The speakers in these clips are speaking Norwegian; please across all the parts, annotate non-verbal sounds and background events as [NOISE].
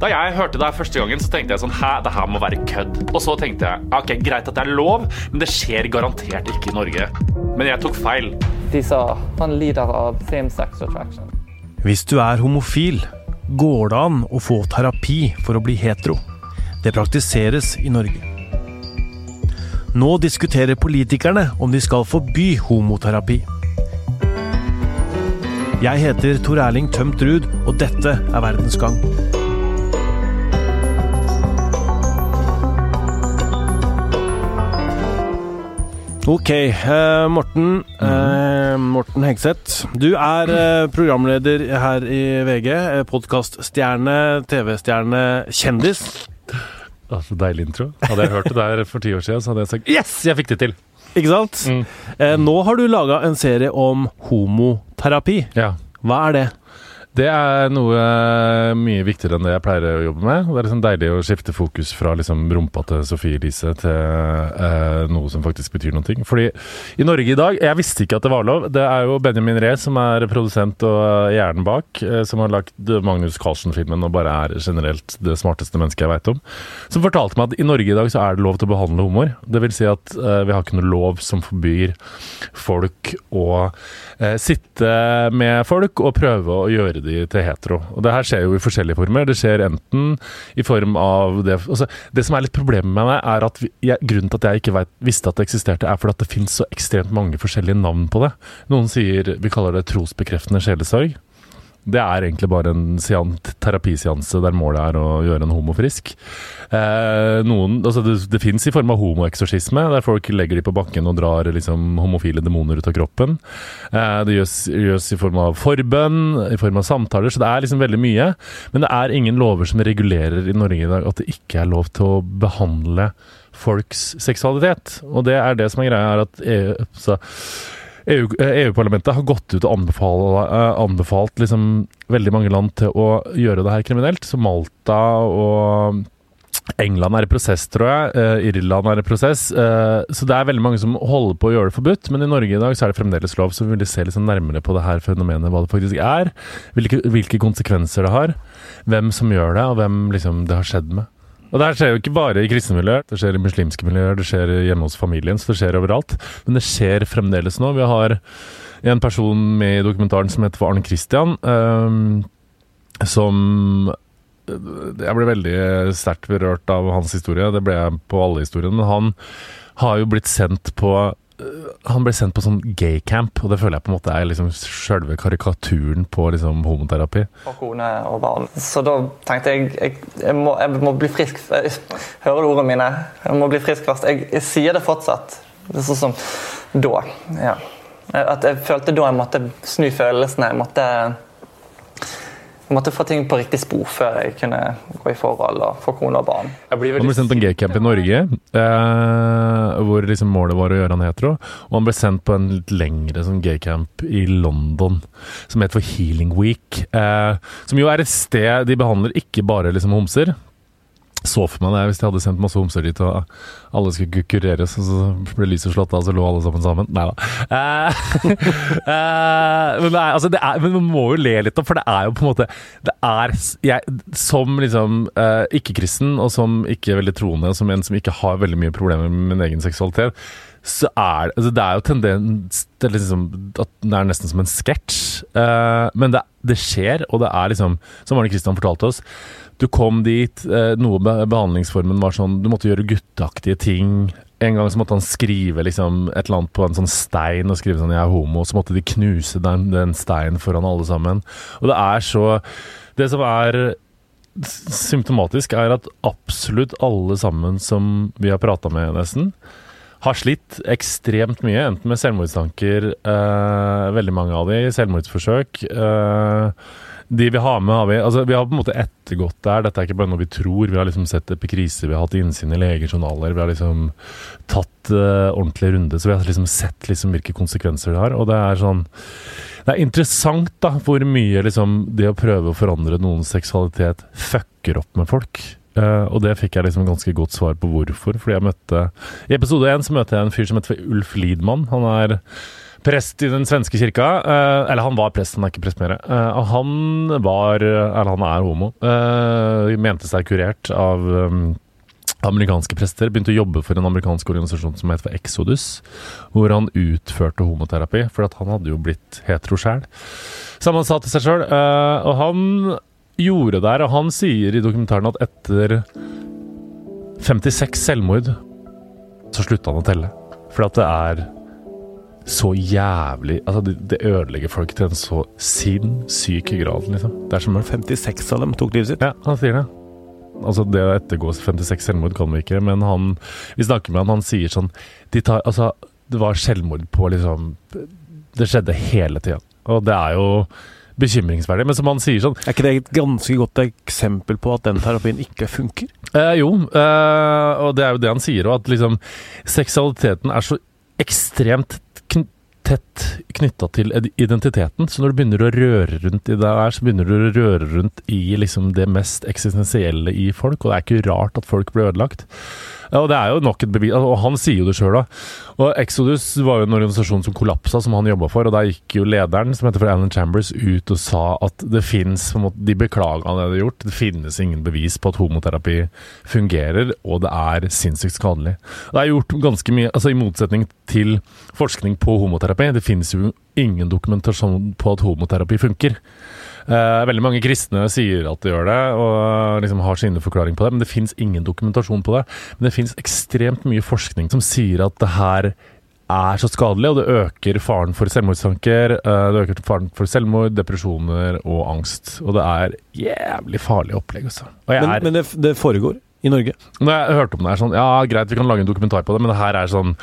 Da jeg hørte det her første gangen, så tenkte jeg sånn Hæ, det her må være kødd. Og så tenkte jeg ok, greit at det er lov, men det skjer garantert ikke i Norge. Men jeg tok feil. De sa han lider av same-sex attraction. Hvis du er homofil, går det an å få terapi for å bli hetero. Det praktiseres i Norge. Nå diskuterer politikerne om de skal forby homoterapi. Jeg heter Tor Erling Tømt Ruud, og dette er Verdens gang. Ok, uh, Morten. Uh, Morten Hegseth. Du er uh, programleder her i VG. Podkaststjerne, TV-stjerne, kjendis. Altså, deilig intro. Hadde jeg hørt det der for ti år siden, så hadde jeg sagt yes, jeg fikk det til! Ikke sant? Mm. Nå har du laga en serie om homoterapi. Ja. Hva er det? Det er noe eh, mye viktigere enn det jeg pleier å jobbe med. Det er liksom deilig å skifte fokus fra liksom rumpa til Sofie Elise til eh, noe som faktisk betyr noe. Fordi i Norge i dag Jeg visste ikke at det var lov. Det er jo Benjamin Ree som er produsent og eh, hjernen bak, eh, som har lagt Magnus Carlsen-filmen og bare er generelt det smarteste mennesket jeg veit om. Som fortalte meg at i Norge i dag så er det lov til å behandle humor. Det vil si at eh, vi har ikke noe lov som forbyr folk å eh, sitte med folk og prøve å gjøre de til hetero. Og Det her skjer jo i forskjellige former. Det skjer enten i form av det altså, Det som er litt problemet med meg, er at jeg, grunnen til at jeg ikke vet, visste at det eksisterte, er fordi at det finnes så ekstremt mange forskjellige navn på det. Noen sier Vi kaller det trosbekreftende sjelesorg. Det er egentlig bare en sean- terapiseanse der målet er å gjøre en homo frisk. Eh, noen, altså det det fins i form av homoeksorsisme, der folk legger de på bakken og drar liksom homofile demoner ut av kroppen. Eh, det gjøres, gjøres i form av forbønn, i form av samtaler, så det er liksom veldig mye. Men det er ingen lover som regulerer i Norge i dag at det ikke er lov til å behandle folks seksualitet. Og det er det som er greia, er at EU, så EU EU-parlamentet har gått ut og anbefalt, anbefalt liksom veldig mange land til å gjøre det her kriminelt. Så Malta og England er i prosess, tror jeg. Eh, Irland er i prosess. Eh, så det er veldig mange som holder på å gjøre det forbudt. Men i Norge i dag så er det fremdeles lov, så vi vil se liksom nærmere på det her fenomenet, hva det faktisk er. Hvilke, hvilke konsekvenser det har. Hvem som gjør det, og hvem liksom det har skjedd med. Og det her skjer jo ikke bare i kristne miljøer, det skjer i muslimske miljøer, det skjer hjemme hos familien, så det skjer overalt. Men det skjer fremdeles nå. Vi har en person med i dokumentaren som heter Arne Christian, eh, som Jeg ble veldig sterkt berørt av hans historie. Det ble jeg på alle historiene. Han har jo blitt sendt på han ble sendt på sånn gaycamp, og det føler jeg på en måte er liksom selve karikaturen på liksom homoterapi. Og kone og barn. Så da tenkte jeg jeg, jeg, må, jeg må bli frisk. Jeg, hører du ordene mine? Jeg må bli frisk først. Jeg sier det fortsatt. Det er sånn som da. Ja. At jeg følte da jeg måtte snu følelsene. Jeg måtte, jeg måtte få ting på riktig spor før jeg kunne gå i forhold og få kone og barn. Han ble sendt på en gaycamp i Norge, eh, hvor liksom målet var å gjøre han hetero. Og han ble sendt på en litt lengre sånn gaycamp i London, som heter for Healing Week. Eh, som jo er et sted de behandler ikke bare liksom homser. Så for meg det hvis de hadde sendt masse homser dit, og alle skulle kureres, og så ble lyset slått av, og så lå alle sammen sammen. Nei da. Eh, [LAUGHS] eh, men, altså men man må jo le litt, for det er jo på en måte Det er jeg, Som liksom eh, ikke-kristen, og som ikke veldig troende, og som en som ikke har veldig mye problemer med min egen seksualitet, så er det altså Det er jo tendens til liksom at det er nesten som en sketsj. Uh, men det, det skjer, og det er liksom Som Arne Kristian fortalte oss. Du kom dit, uh, noe med behandlingsformen var sånn Du måtte gjøre gutteaktige ting. En gang så måtte han skrive liksom et eller annet på en sånn stein og skrive sånn 'jeg er homo', så måtte de knuse den, den steinen foran alle sammen. Og det er så Det som er symptomatisk, er at absolutt alle sammen som vi har prata med, nesten, har slitt ekstremt mye, enten med selvmordstanker, eh, veldig mange av de, selvmordsforsøk. Eh, de vi har med, har vi Altså, vi har på en måte ettergått der. Dette er ikke bare noe vi tror. Vi har liksom sett epikriser, vi har hatt innsyn i legejournaler, vi har liksom tatt uh, ordentlig runde. Så vi har liksom sett liksom hvilke konsekvenser det har. Og det er sånn Det er interessant da, hvor mye liksom det å prøve å forandre noens seksualitet fucker opp med folk. Uh, og det fikk jeg liksom ganske godt svar på hvorfor. Fordi jeg møtte I episode én så møter jeg en fyr som heter Ulf Lidman. Han er prest i den svenske kirka. Uh, eller han var prest, han er ikke prest mer. Uh, og han var Eller han er homo. Mente seg kurert av um, amerikanske prester. Begynte å jobbe for en amerikansk organisasjon som het for Exodus, hvor han utførte homoterapi, for at han hadde jo blitt hetero sjæl. Som han sa til seg sjøl. og han gjorde det her, og han sier i dokumentaren at etter 56 selvmord så slutta han å telle. For at det er så jævlig Altså, det, det ødelegger folk til en så sinnssyk grad, liksom. Det er som 56 av dem tok livet sitt. Ja, han sier det. Altså, det å ettergå 56 selvmord kan vi ikke, men han Vi snakker med han, han sier sånn de tar, Altså, det var selvmord på liksom Det skjedde hele tida. Og det er jo bekymringsverdig. Men som han sier sånn Er ikke det et ganske godt eksempel på at den terapien ikke funker? Eh, jo, eh, og det er jo det han sier òg, at liksom seksualiteten er så ekstremt kn tett knytta til identiteten. Så når du begynner å røre rundt i det her, så begynner du å røre rundt i liksom det mest eksistensielle i folk, og det er ikke rart at folk blir ødelagt. Og det er jo nok et bevis, og han sier jo det sjøl, da. Og Exodus var jo en organisasjon som kollapsa, som han jobba for, og der gikk jo lederen, som heter for Alan Chambers, ut og sa at det fins De beklaga det de hadde gjort, det finnes ingen bevis på at homoterapi fungerer, og det er sinnssykt skadelig. Det er gjort ganske mye, altså i motsetning til forskning på homoterapi, det finnes jo ingen dokumentasjon på at homoterapi funker. Eh, veldig mange kristne sier at de gjør det, og liksom har sine forklaring på det, men det fins ingen dokumentasjon på det. Men det fins ekstremt mye forskning som sier at det her er så skadelig, og det øker faren for selvmordstanker. Eh, det øker faren for selvmord, depresjoner og angst. Og det er jævlig farlig opplegg, altså. Men, men det, det, foregår i Norge? Når jeg hørte om det, er sånn Ja, greit, vi kan lage en dokumentar på det, men det her er sånn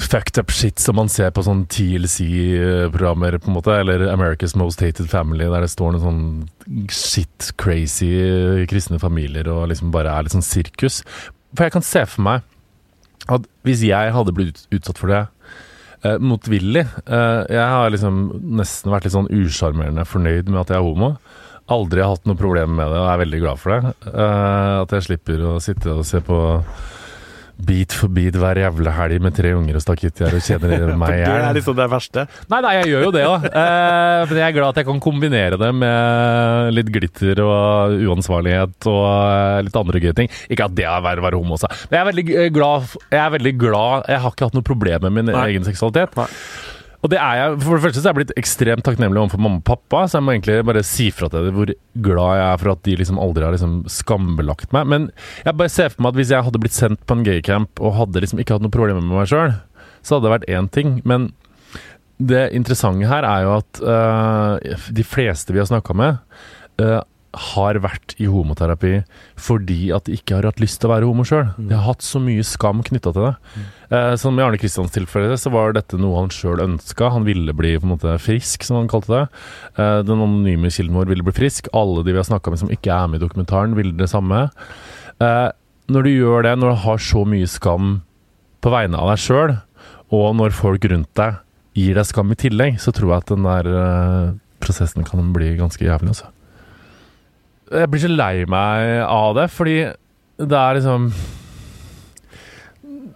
fucked up shit som man ser på sånn TLC-programmer, på en måte, eller America's Most Hated Family, der det står noen sånn shit crazy kristne familier og liksom bare er litt sånn sirkus. For jeg kan se for meg at hvis jeg hadde blitt utsatt for det eh, motvillig eh, Jeg har liksom nesten vært litt sånn usjarmerende fornøyd med at jeg er homo. Aldri hatt noe problem med det og er veldig glad for det. Eh, at jeg slipper å sitte og se på bit for bit hver jævla helg med tre unger og stakittgjerde og kjenner [LAUGHS] meg i hjel. Det er liksom det verste? Nei, nei, jeg gjør jo det òg. Eh, men jeg er glad at jeg kan kombinere det med litt glitter og uansvarlighet og eh, litt andre gøye ting. Ikke at det er verre å være homo også. Men jeg er veldig eh, glad Jeg er veldig glad Jeg har ikke hatt noe problem med min nei. egen seksualitet. Nei. Og det er jeg, For det første så er jeg blitt ekstremt takknemlig overfor mamma og pappa, så jeg må egentlig bare si fra til dem hvor glad jeg er for at de liksom aldri har liksom skambelagt meg. Men jeg bare ser for meg at hvis jeg hadde blitt sendt på en gaycamp og hadde liksom ikke hatt noe problemer med meg sjøl, så hadde det vært én ting. Men det interessante her er jo at uh, de fleste vi har snakka med, uh, har vært i homoterapi fordi at de ikke har hatt lyst til å være homo sjøl. Mm. De har hatt så mye skam knytta til det. Mm. Eh, som i Arne Kristians tilfelle så var dette noe han sjøl ønska. Han ville bli på en måte frisk, som han kalte det. Eh, den anonyme kilden vår ville bli frisk. Alle de vi har snakka med som ikke er med i dokumentaren, ville det samme. Eh, når du gjør det, når du har så mye skam på vegne av deg sjøl, og når folk rundt deg gir deg skam i tillegg, så tror jeg at den der eh, prosessen kan bli ganske jævlig, altså. Jeg blir så lei meg av det, fordi det er liksom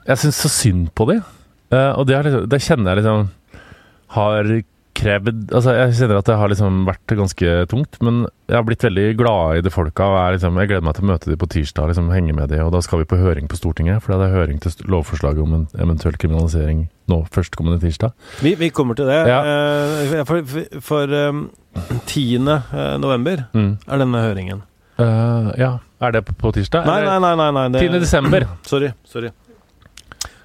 Jeg syns så synd på dem. Uh, og det, liksom, det, kjenner jeg liksom har krevd Altså, jeg kjenner at det har liksom vært ganske tungt, men jeg har blitt veldig glad i de folka. Jeg, liksom, jeg gleder meg til å møte dem på tirsdag, liksom henge med dem. Og da skal vi på høring på Stortinget, for det er høring til lovforslaget om en eventuell kriminalisering nå førstkommende tirsdag. Vi, vi, kommer til det. Ja. Uh, for, for, for um 10. Eh, november mm. er denne høringen. Uh, ja. Er det på, tirsdag? Nei, nei, nei. nei, nei det, 10. desember. [CLEARS THROAT] Sorry. sorry.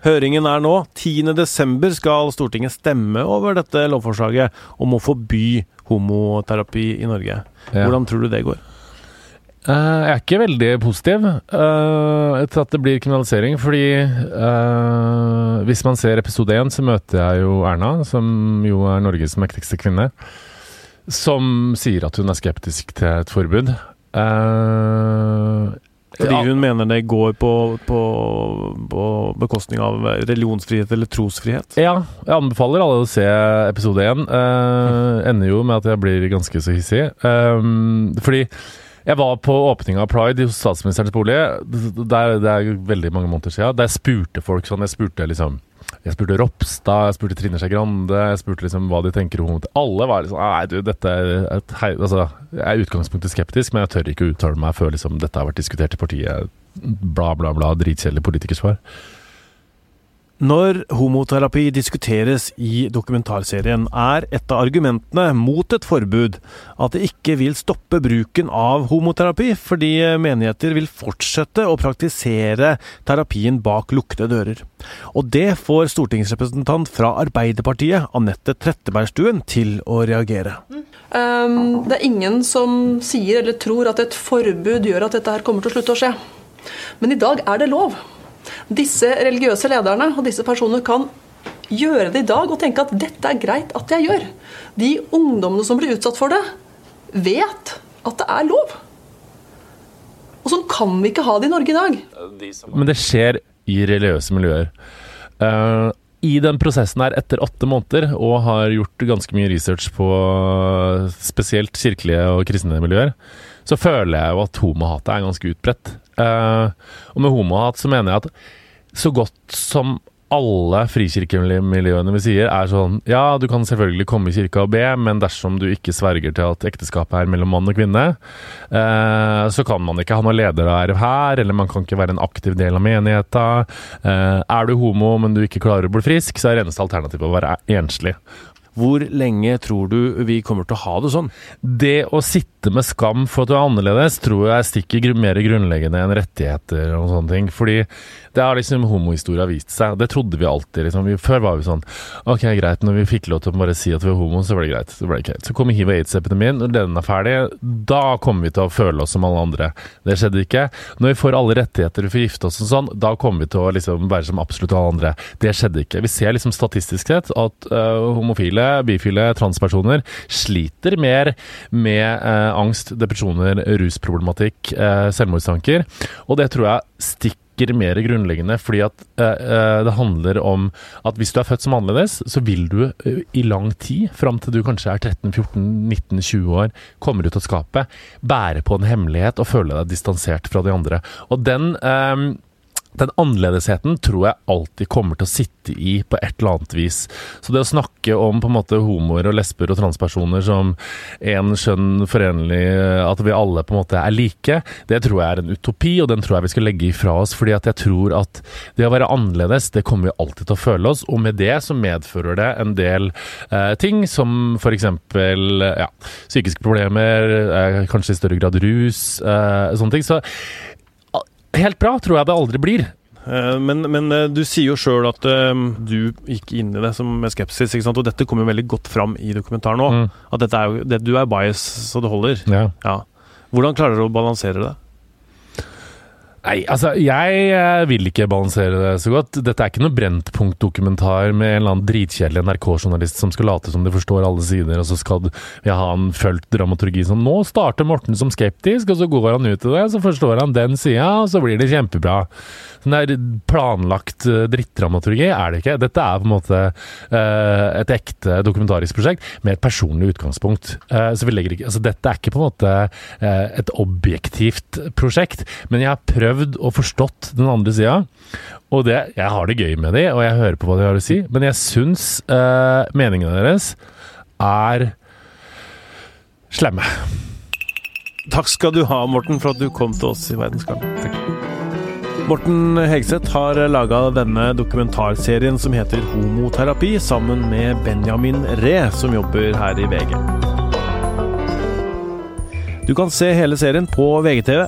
Høringen er nå. 10. desember skal Stortinget stemme over dette lovforslaget om å forby homoterapi i Norge. Ja. Hvordan tror du det går? Uh, jeg er ikke veldig positiv uh, til at det blir kriminalisering, fordi uh, hvis man ser episode én, så møter jeg jo Erna, som jo er Norges mektigste kvinne som sier at hun er skeptisk til et forbud. Uh, Fordi ja. hun mener det går på, på, på, bekostning av religionsfrihet eller trosfrihet? Ja, jeg anbefaler alle å se episode én. Uh, ender jo med at jeg blir ganske så hissig. Um, fordi jeg var på åpninga av Pride hos statsministerens bolig. Der, det er veldig mange måneder siden. Der spurte folk sånn Jeg spurte liksom Jeg spurte Ropstad, jeg spurte Trine Skei Grande, jeg spurte liksom hva de tenker om det. Alle var liksom Nei, du, dette er et hei... Altså, jeg er i utgangspunktet skeptisk, men jeg tør ikke uttale meg før liksom dette har vært diskutert i partiet. Bla, bla, bla. Dritkjedelig politikersvar. Når homoterapi diskuteres i dokumentarserien, er et av argumentene mot et forbud at det ikke vil stoppe bruken av homoterapi, fordi menigheter vil fortsette å praktisere terapien bak lukkede dører. Og det får stortingsrepresentant fra Arbeiderpartiet, Anette Trettebergstuen, til å reagere. Um, det er ingen som sier eller tror at et forbud gjør at dette her kommer til å slutte å skje. Men i dag er det lov. Disse religiøse lederne og disse personene kan gjøre det i dag og tenke at dette er greit at jeg gjør. De ungdommene som blir utsatt for det, vet at det er lov. Og sånn kan vi ikke ha det i Norge i dag. Men det skjer i religiøse miljøer. Uh, I den prosessen her, etter åtte måneder, og har gjort ganske mye research på spesielt kirkelige og kristne miljøer, så føler jeg jo at homohatet er ganske utbredt. Uh, og med homohat så mener jeg at så godt som alle frikirkemiljøene vi sier, er sånn Ja, du kan selvfølgelig komme i kirka og be, men dersom du ikke sverger til at ekteskapet er mellom mann og kvinne, eh, så kan man ikke ha noe lederverv her, eller man kan ikke være en aktiv del av menigheta. Eh, er du homo, men du ikke klarer å bli frisk, så er det eneste alternativet å være enslig. Hvor lenge tror du vi kommer til å ha det sånn? Det å sitte med skam for at du er annerledes, tror jeg stikker mer grunnleggende enn rettigheter og sånne ting. Fordi det har liksom homohistoria vist seg. Det trodde vi alltid. Liksom. Før var vi sånn Ok, greit, når vi fikk lov til å bare si at vi er homo, så var det greit. Så, ble det greit. så kommer hiv og aids-epidemien. Når den er ferdig, da kommer vi til å føle oss som alle andre. Det skjedde ikke. Når vi får alle rettigheter, vi får gifte oss og sånn, da kommer vi til å liksom være som absolutt alle andre. Det skjedde ikke. Vi ser liksom statistisk sett at uh, homofile, bifile, transpersoner sliter mer med eh, angst, depresjoner, rusproblematikk, eh, selvmordstanker. Og det tror jeg stikker mer grunnleggende, fordi at uh, det handler om at hvis du er født som annerledes, så vil du uh, i lang tid, fram til du kanskje er 13-14-19-20 år, kommer ut av skapet, bære på en hemmelighet og føle deg distansert fra de andre. Og den uh, den annerledesheten tror jeg alltid kommer til å sitte i på et eller annet vis. Så det å snakke om på en måte homoer og lesber og transpersoner som en skjønn forenlig, at vi alle på en måte er like, det tror jeg er en utopi, og den tror jeg vi skal legge ifra oss. fordi at jeg tror at det å være annerledes, det kommer vi alltid til å føle oss, og med det så medfører det en del eh, ting som f.eks. Ja, psykiske problemer, eh, kanskje i større grad rus, eh, sånne ting. Så helt bra tror jeg det aldri blir. Men, men du sier jo sjøl at um, du gikk inn i det som med skepsis, og dette kommer jo veldig godt fram i dokumentaren òg. Mm. At dette er jo, det, du er bias så det holder. Ja. Ja. Hvordan klarer du å balansere det? Nei, altså jeg vil ikke balansere det så godt. Dette er ikke noe Brennpunkt-dokumentar med en eller annen dritkjedelig NRK-journalist som skal late som de forstår alle sider, og så skal vi ha en fulgt dramaturgi som Nå starter Morten som skeptisk, og så går han ut i det, så forstår han den sida, og så blir det kjempebra. Sånn der planlagt drittdramaturgi er det ikke. Dette er på en måte uh, et ekte dokumentarisk prosjekt med et personlig utgangspunkt. Uh, så vi legger ikke, altså Dette er ikke på en måte uh, et objektivt prosjekt, men jeg har prøvd og forstått den andre sida. Og det, jeg har det gøy med de, og jeg hører på hva de har å si, men jeg syns meningene deres er slemme. Takk skal du ha, Morten, for at du kom til oss i Verdensgang. Morten Hegseth har laga denne dokumentarserien som heter Homoterapi, sammen med Benjamin Ree, som jobber her i VG. Du kan se hele serien på VGTV.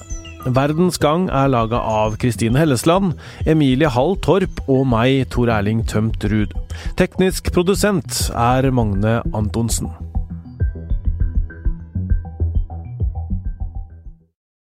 Verdens Gang er laga av Kristine Hellesland, Emilie Hall Torp og meg, Tor Erling Tømt Ruud. Teknisk produsent er Magne Antonsen.